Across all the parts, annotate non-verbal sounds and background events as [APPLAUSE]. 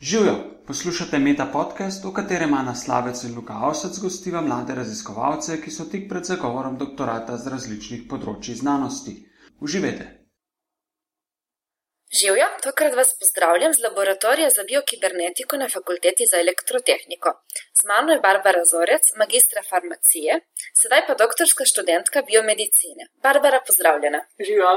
Živijo, poslušate Meta podcast, v katerem ima naslavec in Luka Avsec gostiva mlade raziskovalce, ki so tik pred zagovorom doktorata z različnih področji znanosti. Uživajte! Živijo, tokrat vas pozdravljam z laboratorija za biokibernetiko na Fakulteti za elektrotehniko. Z mano je Barbara Zorec, magistra farmacije, sedaj pa doktorska študentka biomedicine. Barbara, pozdravljena. Živijo.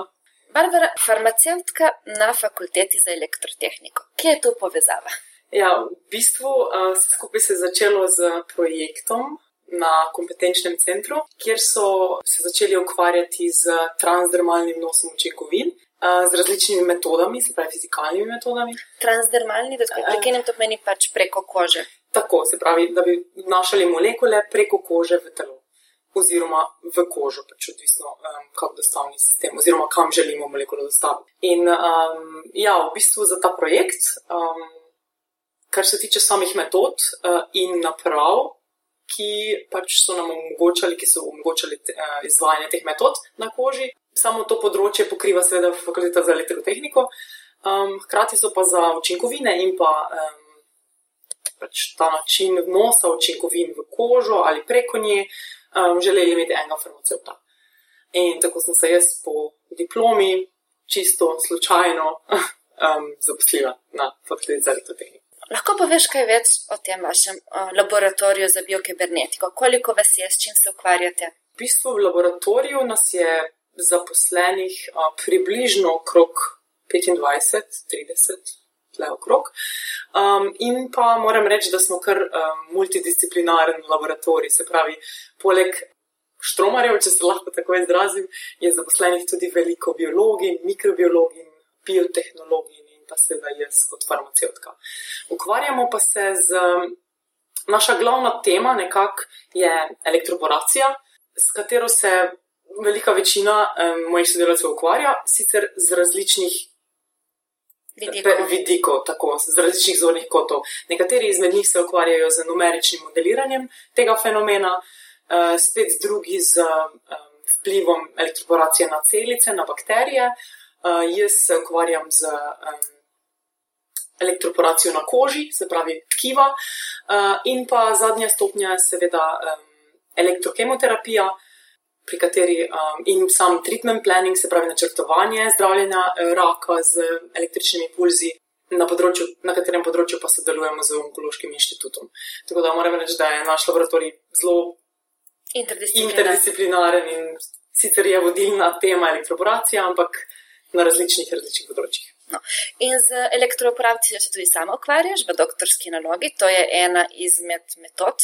Barbara, farmacevtka na fakulteti za elektrotehniko. Kje je tu povezava? Ja, v bistvu uh, skupaj se je začelo z projektom na kompetenčnem centru, kjer so se začeli ukvarjati z transdermalnim nosom učinkovin. Z različnimi metodami, se pravi fizikalnimi metodami. Transdermalni, da tako prekinemo, to pomeni pač preko kože. Tako, se pravi, da bi vnašali molekule preko kože v telo oziroma v kožo, pač odvisno, um, kako dostavni sistem, oziroma kam želimo molekulo dostaviti. In um, ja, v bistvu za ta projekt, um, kar se tiče samih metod uh, in naprav, ki pač so nam omogočali, ki so omogočali te, uh, izvajanje teh metod na koži, samo to področje pokriva seveda fakulteta za elektrotehniko, um, hkrati so pa za učinkovine in pa. Um, Pač ta način vnosa učinkovin v kožo ali preko nje, um, želeli imeti enega farmacevta. In tako sem se jaz po diplomi, čisto slučajno, [LAUGHS] um, zaposlila na fakulteti za elektrotehniko. Lahko poveš kaj več o tem vašem uh, laboratoriju za biokibernetiko? Koliko vas je, s čim se ukvarjate? V bistvu v laboratoriju nas je zaposlenih uh, približno okrog 25-30 tle okrog. Um, in pa moram reči, da smo kar um, multidisciplinaren laboratorij, se pravi, poleg štromarjev, če se lahko tako izrazim, je zaposlenih tudi veliko biologij, mikrobiologij, biotehnologij in pa seveda jaz kot farmacevtka. Ukvarjamo pa se z. Naša glavna tema nekako je elektroporacija, s katero se velika večina um, mojih sodelavcev ukvarja, sicer z različnih vidikov. vidikov, tako z različnih zornih kotov. Nekateri izmed njih se ukvarjajo z numeričnim modeliranjem tega fenomena, uh, spet drugi z um, vplivom elektroporacije na celice, na bakterije. Uh, jaz se ukvarjam z um, elektroporacijo na koži, se pravi tkiva, uh, in pa zadnja stopnja je seveda um, elektrokemoterapija pri kateri um, in sam treatment planning, se pravi načrtovanje zdravljenja eh, raka z električnimi pulzi, na, področju, na katerem področju pa sodelujemo z Onkološkim inštitutom. Tako da moram reči, da je naš laboratorij zelo interdisciplinaren in sicer je vodilna tema elektroporacija, ampak na različnih, različnih področjih. No. In z elektrooperacijo se tudi sama ukvarjaš v doktorski nalogi. To je ena izmed metod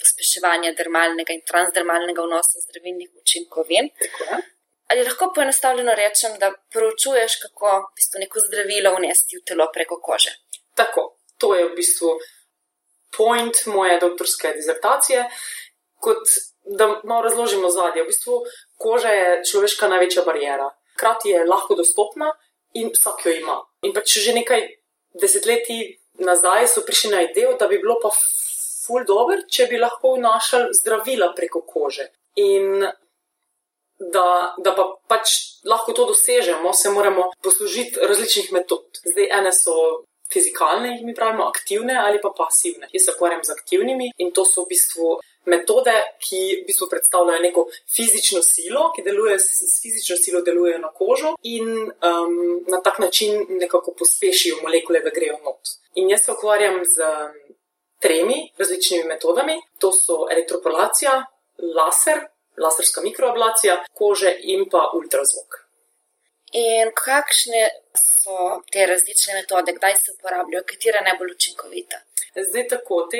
pospeševanja dermalnega in transdermalnega vnosa zdravilnih učinkovin. Ali lahko poenostavljeno rečem, da proučuješ, kako v bistvu neko zdravilo vnesti v telo preko kože? Tako, to je v bistvu point moje doktorske dizertacije. Kot da malo razložimo zadje, v bistvu koža je človeška največja barijera. Hkrati je lahko dostopna, in vsak jo ima. In pa če že nekaj desetletij nazaj so prišli na idejo, da bi bilo pa ful dobr, če bi lahko vnašali zdravila preko kože. In da, da pa pač lahko to dosežemo, se moramo poslužiti različnih metod. Zdaj, ene so fizikalne, jih mi pravimo, aktivne ali pa pasivne. Jaz se ukvarjam z aktivnimi in to so v bistvu metode, ki v bistvu predstavljajo neko fizično silo, ki deluje s fizično silo, deluje na kožo in um, na tak način nekako pospešijo molekule, da grejo not. In jaz se ukvarjam z tremi različnimi metodami, to so elektropolacija, laser, laserska mikroablacija, kože in pa ultrazvok. In kakšne so te različne metode, kdaj se uporabljajo, katera je najbolj učinkovita? Zdaj tako, te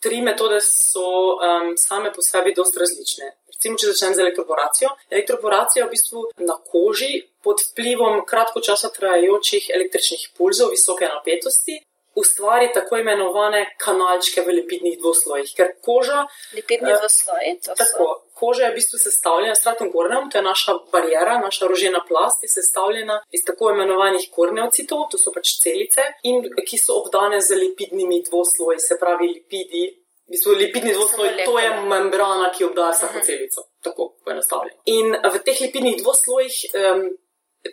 tri metode so um, same po sebi dosta različne. Recimo, če začnem z elektroporacijo. Elektroporacija je v bistvu na koži pod vplivom kratko časa trajajočih električnih pulzov visoke napetosti, ustvari tako imenovane kanalčke v lipidnih dvoslojih, ker koža. Lipidni uh, dvosloji, to tako, so. Koža je v bistvu sestavljena stratum korneum, to je naša barijera, naša rožena plast je sestavljena iz tako imenovanih korneocitov, to so pač celice, in ki so obdane z lipidnimi dvosloji, se pravi lipidi. V bistvu lipidni dvosloj, to je membrana, ki obdaja vsako celico. Tako poenostavljeno. In v teh lipidnih dvoslojih um,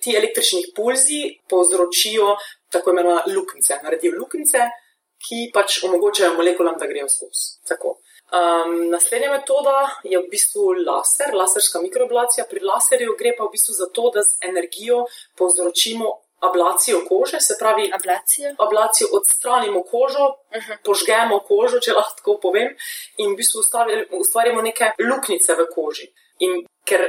ti električni pulzi povzročijo tako imenovane luknjice, naredijo luknjice, ki pač omogočajo molekulam, da grejo skozi. Um, naslednja metoda je v bistvu laser, laserska mikroablacija. Pri laserju gre pa v bistvu za to, da z energijo povzročimo ablacijo kože, se pravi, Ablacijo. ablacijo odstranimo kožo, Uh -huh. požgemo kožo, če lahko tako povem, in v bistvu ustvarimo neke luknjice v koži. In ker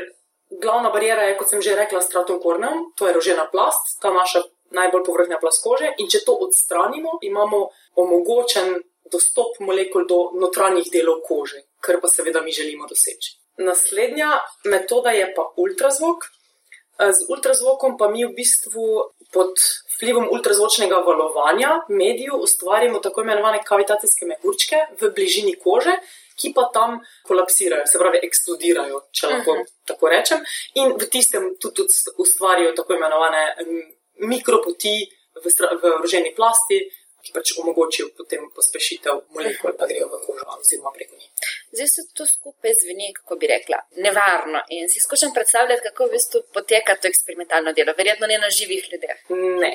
glavna barijera je, kot sem že rekla, stratum corneum, to je rožena plast, ta naša najbolj povrhnja plast kože, in če to odstranimo, imamo omogočen dostop molekul do notranjih delov kože, kar pa seveda mi želimo doseči. Naslednja metoda je pa ultrazvok. Z ultrazvokom pa mi v bistvu pod vplivom ultrazvočnega valovanja mediju ustvarimo tako imenovane kavitacijske mehurčke v bližini kože, ki pa tam kolapsirajo, se pravi, eksplodirajo, če lahko uh Mhm. -huh. tako rečem, in v tistem tudi ust- ustvarijo tako imenovane mm, mikropoti v, v roženi plasti, ki pač omogočijo potem pospešitev molekul, da grejo v kožo oziroma preko njih. Zdaj se to skupaj zveni, kako bi rekla, nevarno. In si skušam predstavljati, kako v bistvu poteka to eksperimentalno delo. Verjetno ne na živih ljudeh. Ne.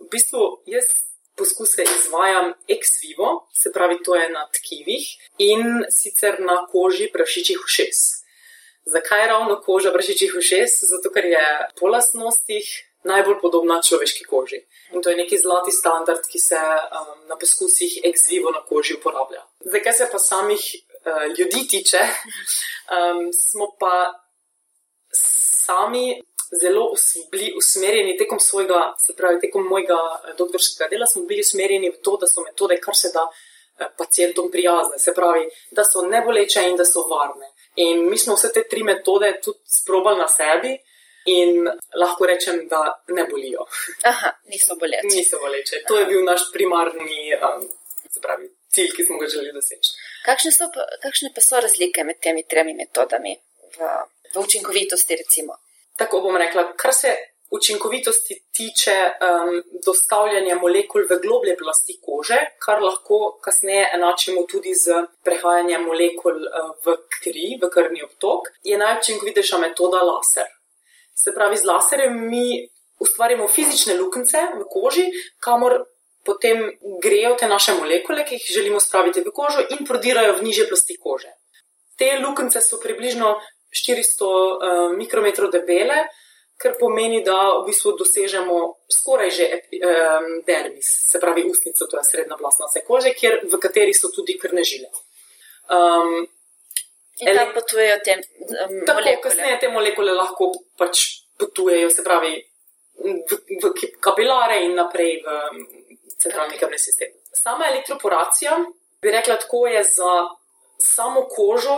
V bistvu jaz poskuse izvajam ex vivo, se pravi, to je na tkivih in sicer na koži prašičjih ušes. Zakaj ravno koža prašičjih ušes? Zato, ker je po lastnostih najbolj podobna človeški koži. In to je neki zlati standard, ki se um, na poskusih ex vivo na koži uporablja. Zdaj, kar se pa samih uh, ljudi tiče, [LAUGHS] um, smo pa sami zelo us- bili usmerjeni tekom svojega, se pravi, tekom mojega eh, doktorskega dela, smo bili usmerjeni v to, da so metode kar se da eh, pacijentom prijazne, se pravi, da so neboleče in da so varne. In mi smo vse te tri metode tudi sprobali na sebi in lahko rečem, da ne bolijo. Aha, niso boleči. Niso boleče. To je bil naš primarni um, pravi, cilj, ki smo ga želeli doseči. Kakšne, so, kakšne pa so razlike med temi tremi metodami v, v učinkovitosti, recimo? Tako bom rekla, kar se učinkovitosti tiče um, dostavljanja molekul v globlje plasti kože, kar lahko kasneje enačimo tudi z prehajanjem molekul uh, v kri, v krvni obtok, je najučinkovitejša metoda laser. Se pravi, z laserjem mi ustvarjamo fizične luknjice v koži, kamor potem grejo te naše molekule, ki jih želimo spraviti v kožo in prodirajo v niže plasti kože. Te luknjice so približno 400 uh, mikrometrov debele, kar pomeni, da v bistvu dosežemo skoraj že um, dermis, se pravi ustnico, to je srednja plast naše kože, kjer, v kateri so tudi krvne žile. Um, In tam potujejo te um, tako molekule. kasneje te molekule lahko pač potujejo, se pravi, v, v kapilare in naprej v um, centralni krvni sistem. Sama elektroporacija, bi rekla, tako je za samo kožo,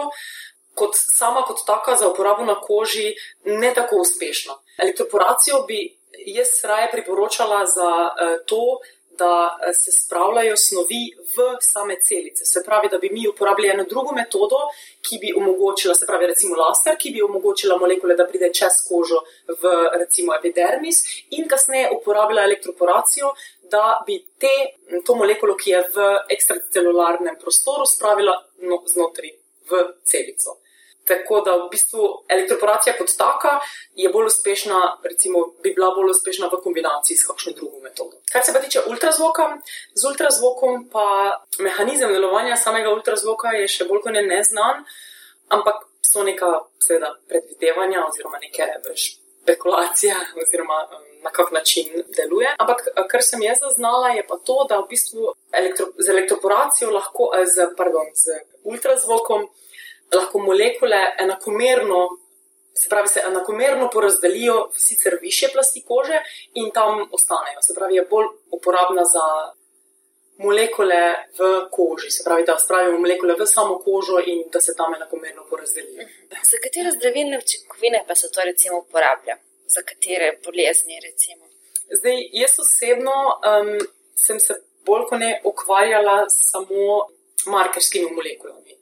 kot sama kot taka za uporabo na koži, ne tako uspešna. Elektroporacijo bi jaz raje priporočala za uh, to, da eh, se spravljajo snovi v same celice. Se pravi, da bi mi uporabljali eno drugo metodo, ki bi omogočila, se pravi, recimo laser, ki bi omogočila molekule, da pride čez kožo v recimo epidermis in kasneje uporabljala elektroporacijo, da bi te, to molekulo, ki je v ekstracelularnem prostoru, spravila no, znotraj v celico. Tako da v bistvu elektroporacija kot taka je bolj uspešna, recimo, bi bila bolj uspešna v kombinaciji s kakšno drugo metodo. Kar se pa tiče ultrazvoka, z ultrazvokom pa mehanizem delovanja samega ultrazvoka je še bolj kot ne neznan, ampak so neka, seveda, predvidevanja oziroma neke špekulacije oziroma um, na kak način deluje. Ampak eh, kar sem jaz zaznala, je pa to, da v bistvu elektro, z elektroporacijo lahko, eh, z, pardon, z ultrazvokom lahko molekule enakomerno, se pravi, se enakomerno porazdelijo v sicer više plasti kože in tam ostanejo. Se pravi, je bolj uporabna za molekule v koži, se pravi, da spravimo molekule v samo kožo in da se tam enakomerno porazdelijo. Za katere zdravilne učinkovine pa se to recimo uporablja? Za katere bolezni recimo? Zdaj, jaz osebno um, sem se bolj kot ne ukvarjala samo markerskimi molekulami.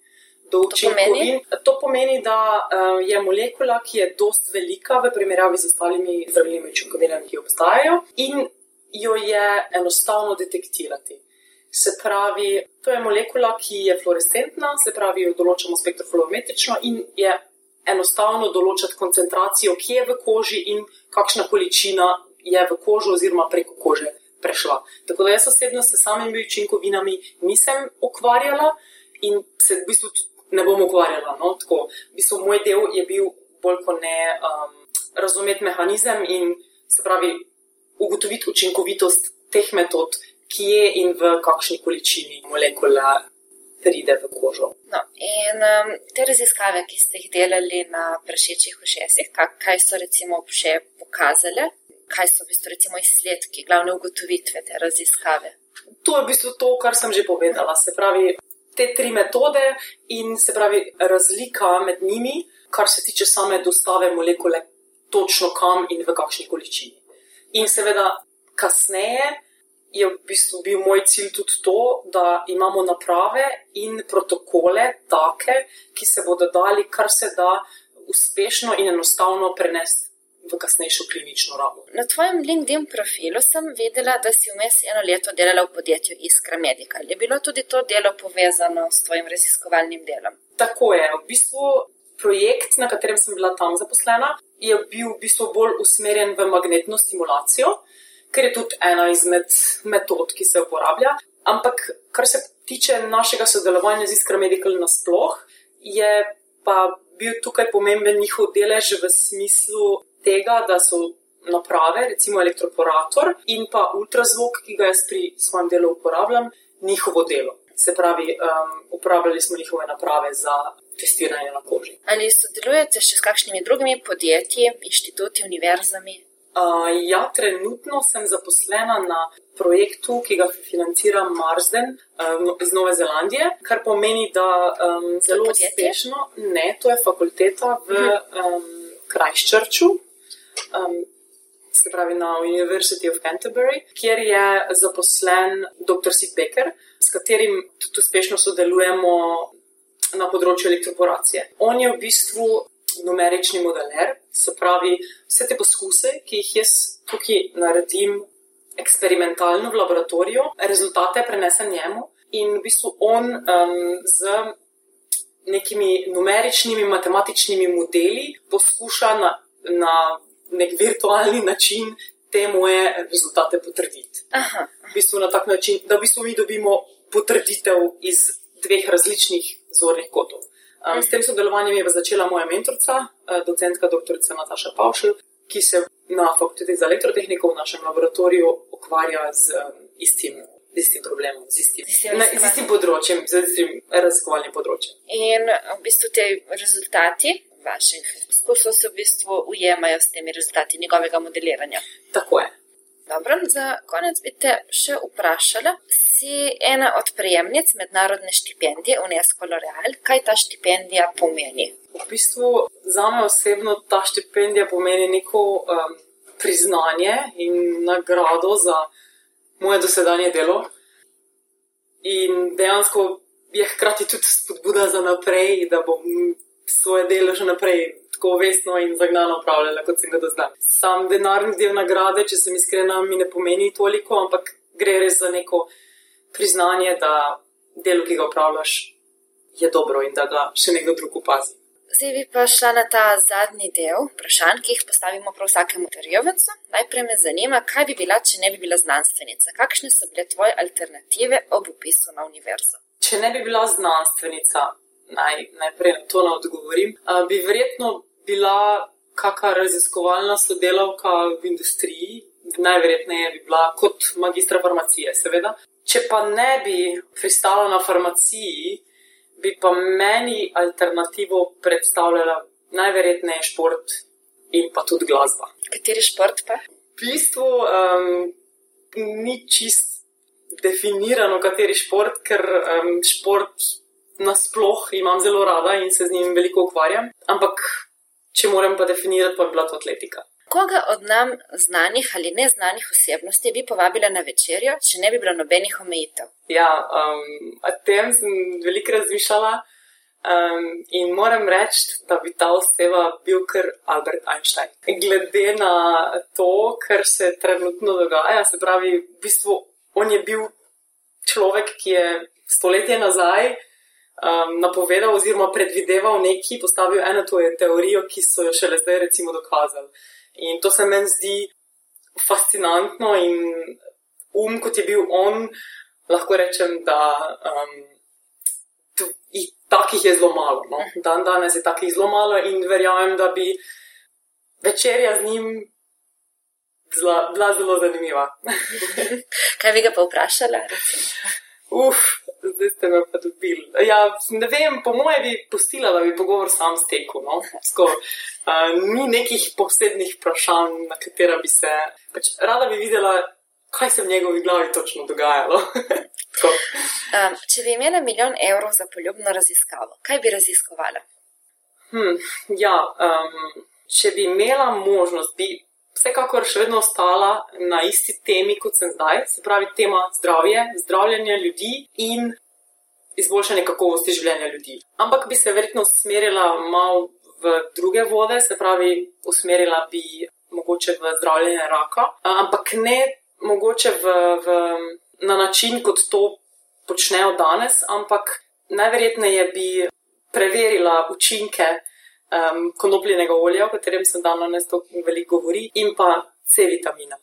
Do To pomeni? učinkovin- To pomeni, da uh, je molekula, ki je dost velika v primerjavi z ostalimi zdravilnimi učinkovinami, ki obstajajo, in jo je enostavno detektirati. Se pravi, to je molekula, ki je fluorescentna, se pravi, jo določamo spektrofluorometrično in je enostavno določati koncentracijo, ki je v koži in kakšna količina je v kožo oziroma preko kože prešla. Tako da jaz osebno se samimi učinkovinami nisem ukvarjala in se v bistvu ne bom ukvarjala. No? Tako, v bistvu moj del je bil bolj kot ne um, razumeti mehanizem in se pravi ugotoviti učinkovitost teh metod, kje in v kakšni količini molekula pride v kožo. No, in um, te raziskave, ki ste jih delali na prašečih ušesih, kaj so recimo še pokazale, kaj so v bistvu recimo izsledki, glavne ugotovitve te raziskave? To je v bistvu to, kar sem že povedala. Se pravi, te tri metode in se pravi razlika med njimi, kar se tiče same dostave molekule, točno kam in v kakšni količini. In seveda kasneje je v bistvu bil moj cilj tudi to, da imamo naprave in protokole take, ki se bodo dali kar se da uspešno in enostavno prenesti. V kasnejšo klinično rabo. Na tvojem LinkedIn profilu sem videla, da si vmes eno leto delala v podjetju Iskra Medical. Je bilo tudi to delo povezano s tvojim raziskovalnim delom? Tako je. V bistvu projekt, na katerem sem bila tam zaposlena, je bil v bistvu bolj usmerjen v magnetno stimulacijo ker je tudi ena izmed metod, ki se uporablja. Ampak, kar se tiče našega sodelovanja z Iskra Medical nasploh, je pa bil tukaj pomemben njihov delež v smislu tega, da so naprave, recimo elektroporator in pa ultrazvok, ki ga jaz pri svojem delu uporabljam, njihovo delo. Se pravi, um, uporabljali smo njihove naprave za testiranje na koži. Ali sodelujete še s kakšnimi drugimi podjetji, inštituti, univerzami? Uh, ja, trenutno sem zaposlena na projektu, ki ga financira Marsden um, iz Nove Zelandije, kar pomeni, da um, zelo uspešno, ne, to je fakulteta v um, Christchurchu, um, se pravi na University of Canterbury, kjer je zaposlen dr. Sid Becker, s katerim tudi uspešno sodelujemo na področju elektroporacije. On je v bistvu numerični modeler, se pravi, vse te poskuse, ki jih jaz tukaj naredim eksperimentalno v laboratoriju, rezultate prenesem njemu in v bistvu on um, z nekimi numeričnimi matematičnimi modeli poskuša na, na nek virtualni način te moje rezultate potrditi. Aha. V bistvu na tak način, da v bistvu mi dobimo potrditev iz dveh različnih zornih kotov. Um, s tem sodelovanjem je začela moja mentorica, uh, docentka dr. Nataša Pavšel, ki se na fakulteti za elektrotehniko v našem laboratoriju ukvarja z um, istim, istim problemom, z istim, ne, z istim področjem, z istim raziskovalnim področjem. In v bistvu te rezultati vaših poskusov se v bistvu ujemajo s temi rezultati njegovega modeliranja. Tako je. Dobro, za konec bi te še vprašala. Si ena od prejemnic mednarodne štipendije UNESCO L'Oreal. Kaj ta štipendija pomeni? V bistvu za me osebno ta štipendija pomeni neko um, priznanje in nagrado za moje dosedanje delo. In dejansko je hkrati tudi spodbuda za naprej, da bom svoje delo še naprej tako vestno in zagnano upravljala, kot sem ga do zdaj. Sam denarni del nagrade, če sem iskrena, mi ne pomeni toliko, ampak gre res za neko priznanje, da delo, ki ga upravljaš, je dobro in da ga še nekdo drug opazi. Zdaj bi pa šla na ta zadnji del vprašanj, ki jih postavimo prav vsakemu terjovencu. Najprej me zanima, kaj bi bila, če ne bi bila znanstvenica. Kakšne so bile tvoje alternative ob upisu na univerzo? Če ne bi bila znanstvenica, naj, najprej na to ne odgovorim, bi verjetno bila kakšna raziskovalna sodelavka v industriji, najverjetneje bi bila kot magistra farmacije, seveda. Če pa ne bi pristala na farmaciji, bi pa meni alternativo predstavljala najverjetneje šport in pa tudi glasba. Kateri šport pa? V bistvu um, ni čist definirano, kateri šport, ker um, šport nasploh imam zelo rada in se z njim veliko ukvarjam. Ampak če moram pa definirati, pa bi bila to atletika. Koga od nam znanih ali neznanih osebnosti bi povabila na večerjo, če ne bi bilo nobenih omejitev? Ja, um, o tem sem veliko razmišljala um, in moram reči, da bi ta oseba bil kar Albert Einstein. Glede na to, kar se trenutno dogaja, se pravi, v bistvu on je bil človek, ki je stoletje nazaj um, napovedal oziroma predvideval nekaj, postavil eno tvojo teorijo, ki so jo šele zdaj recimo dokazali. In to se meni zdi fascinantno in um, kot je bil on, lahko rečem, da um, takih je zelo malo. No? Dan danes je takih zelo malo in verjamem, da bi večerja z njim zla, bila zelo zanimiva. [LAUGHS] Kaj bi ga pa vprašala? Uf, zdaj ste me pa dobili. Ja, ne vem, po moje bi pustila, da bi pogovor sam stekel. No? Sko, uh, ni nekih posebnih vprašanj, na katera bi se. Pač, rada bi videla, kaj se v njegovi glavi točno dogajalo. [LAUGHS] um, če bi imela milijon evrov za poljubno raziskavo, kaj bi raziskovala? Hmm, ja, um, če bi imela možnost, bi vsekakor še vedno ostala na isti temi, kot sem zdaj, se pravi, tema zdravje, zdravljenje ljudi in izboljšanje kakovosti življenja ljudi. Ampak bi se verjetno usmerila malo v druge vode, se pravi, usmerila bi mogoče v zdravljenje raka, ampak ne mogoče v, v, na način, kot to počnejo danes, ampak najverjetneje bi preverila učinke um, konopljenega olja, o katerem sem danes tako veliko govori, in pa C vitamina,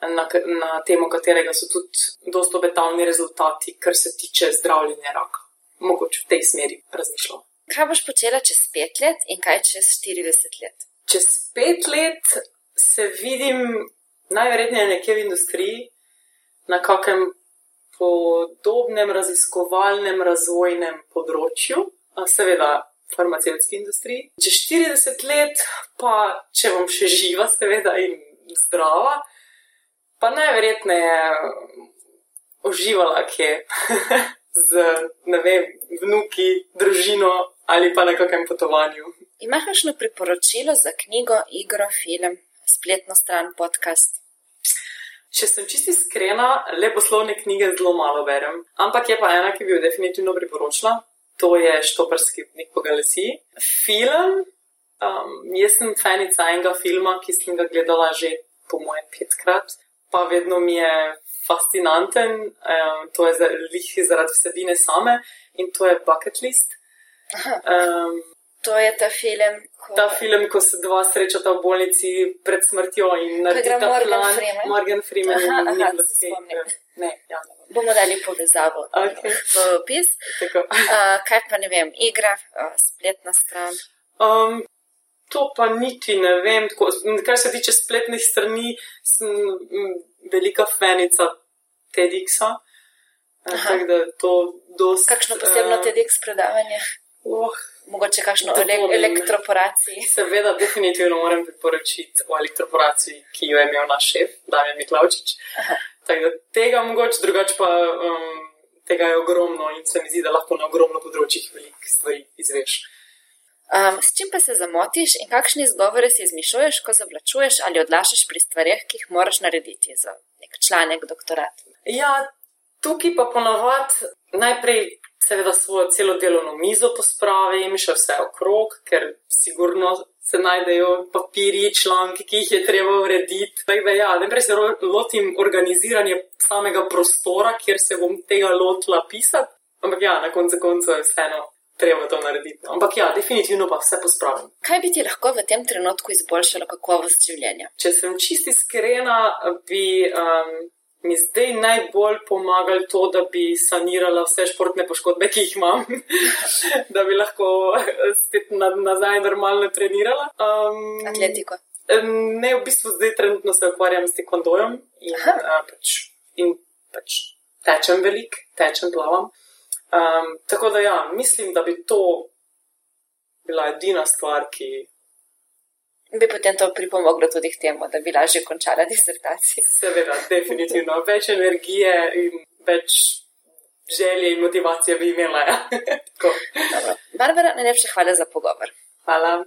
na, na temo katerega so tudi dosto obetavni rezultati, kar se tiče zdravljenja raka. Mogoče v tej smeri razmišljam. Kaj boš počela čez pet let in kaj čez 40 let? Čez pet let se vidim najverjetneje nekje v industriji, na kakem podobnem raziskovalnem razvojnem področju, seveda farmacevtski industriji. Čez 40 let, pa če bom še živa, seveda in zdrava, pa najverjetneje uživala kje [LAUGHS] z, ne vem, vnuki, družino ali pa na kakem potovanju. Imaš kakšno priporočilo za knjigo, igro, film, spletno stran, podcast? Če sem čisti iskrena, le poslovne knjige zelo malo berem, ampak je pa ena, ki bi jo definitivno priporočila to je štoparski upnik po Galiciji. Film, um, jaz sem fanica enega filma, ki sem ga gledala že po moje petkrat, pa vedno mi je fascinanten, um, to je zaradi vsebine same in to je Bucket List. Um, to je ta film. Ko... Ta film, ko se dva srečata v bolnici pred smrtjo in naredita plan. Morgan Freeman in Nicholas Cage. Ne, ja, ne bomo dali povezavo okay. v opis. Uh, kaj pa ne vem, igra, uh, spletna stran. Um, to pa niti ne vem. Tako, kar se tiče spletnih strani, sem velika fanica TEDx-a. Kakšno posebno uh, TEDx predavanje? Oh, Mogoče kakšno ele elektroporaciji. [LAUGHS] Seveda, definitivno moram priporočiti o elektroporaciji, ki jo je imel naš šef, Damien Miklaučič. Tako da tega mogoče, drugače pa um, tega je ogromno in se mi zdi, da lahko na ogromno področjih veliko stvari izveš. Um, s čim pa se zamotiš in kakšne izgovore si izmišljuješ, ko zavlačuješ ali odlašaš pri stvarih, ki jih moraš narediti za nek članek, doktorat? Ja, tukaj pa ponavadi najprej seveda svojo celo delovno mizo pospravim, še vse okrog, ker sigurno se najdejo papirji, članki, ki jih je treba urediti. Da, ja, najprej se lotim organiziranja samega prostora, kjer se bom tega lotila pisati. Ampak ja, na koncu koncev je vseeno treba to narediti. No. Ampak ja, definitivno pa vse pospravim. Kaj bi ti lahko v tem trenutku izboljšalo kakovost življenja? Če sem čisti iskrena, bi. Um, mi zdaj najbolj pomagali to, da bi sanirala vse športne poškodbe, ki jih imam, [LAUGHS] da bi lahko spet nazaj normalno trenirala. Um, Atletiko. Ne, v bistvu zdaj trenutno se ukvarjam s tekvandojem in, pač, in pač tečem velik, tečem plavam. Um, tako da ja, mislim, da bi to bila edina stvar, ki bi potem to pripomoglo tudi k temu, da bi lažje končala disertacijo. Seveda, definitivno. Več energije in več želje in motivacije bi imela. Ja. [LAUGHS] Barbara, najlepša hvala za pogovor. Hvala.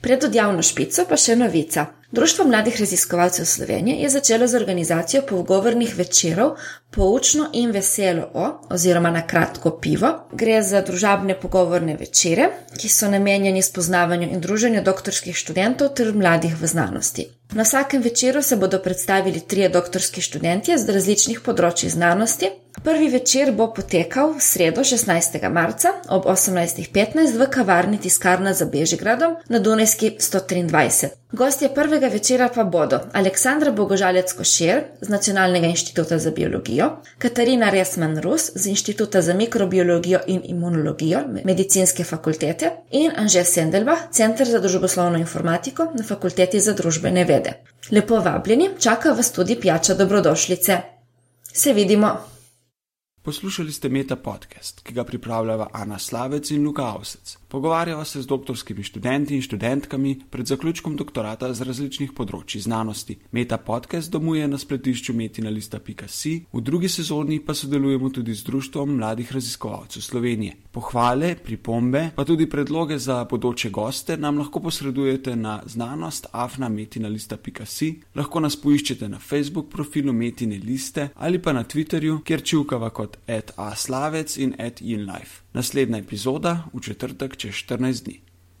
Pred odjavno špico pa še novica. Društvo mladih raziskovalcev Slovenije je začelo z organizacijo pogovornih večerov Poučno in veselo o, oziroma na kratko pivo. Gre za družabne pogovorne večere, ki so namenjeni spoznavanju in druženju doktorskih študentov ter mladih v znanosti. Na vsakem večeru se bodo predstavili trije doktorski študentje z različnih področji znanosti, Prvi večer bo potekal v sredo 16. marca ob 18.15 v kavarni Tiskarna za Bežigradom na Dunajski 123. Gostje prvega večera pa bodo Aleksandra Bogožalec Košir z Nacionalnega inštituta za biologijo, Katarina Resman Rus z Inštituta za mikrobiologijo in imunologijo medicinske fakultete in Anže Sendelba, Center za družboslovno informatiko na Fakulteti za družbene vede. Lepo vabljeni, čaka vas tudi pijača dobrodošlice. Se vidimo! Poslušali ste Meta podcast, ki ga pripravljava Ana Slavec in Luka Avsec. Pogovarjava se z doktorskimi študenti in študentkami pred zaključkom doktorata z različnih področji znanosti. Meta podcast domuje na spletišču metinalista.si, v drugi sezoni pa sodelujemo tudi z Društvom mladih raziskovalcev Slovenije. Pohvale, pripombe, pa tudi predloge za bodoče goste nam lahko posredujete na znanost afnametinalista.si, lahko nas poiščete na Facebook profilu Metine liste ali pa na Twitterju, kjer čivkava kot at aslavec in at inlife. Naslednja epizoda v četrtek čez 14 dni.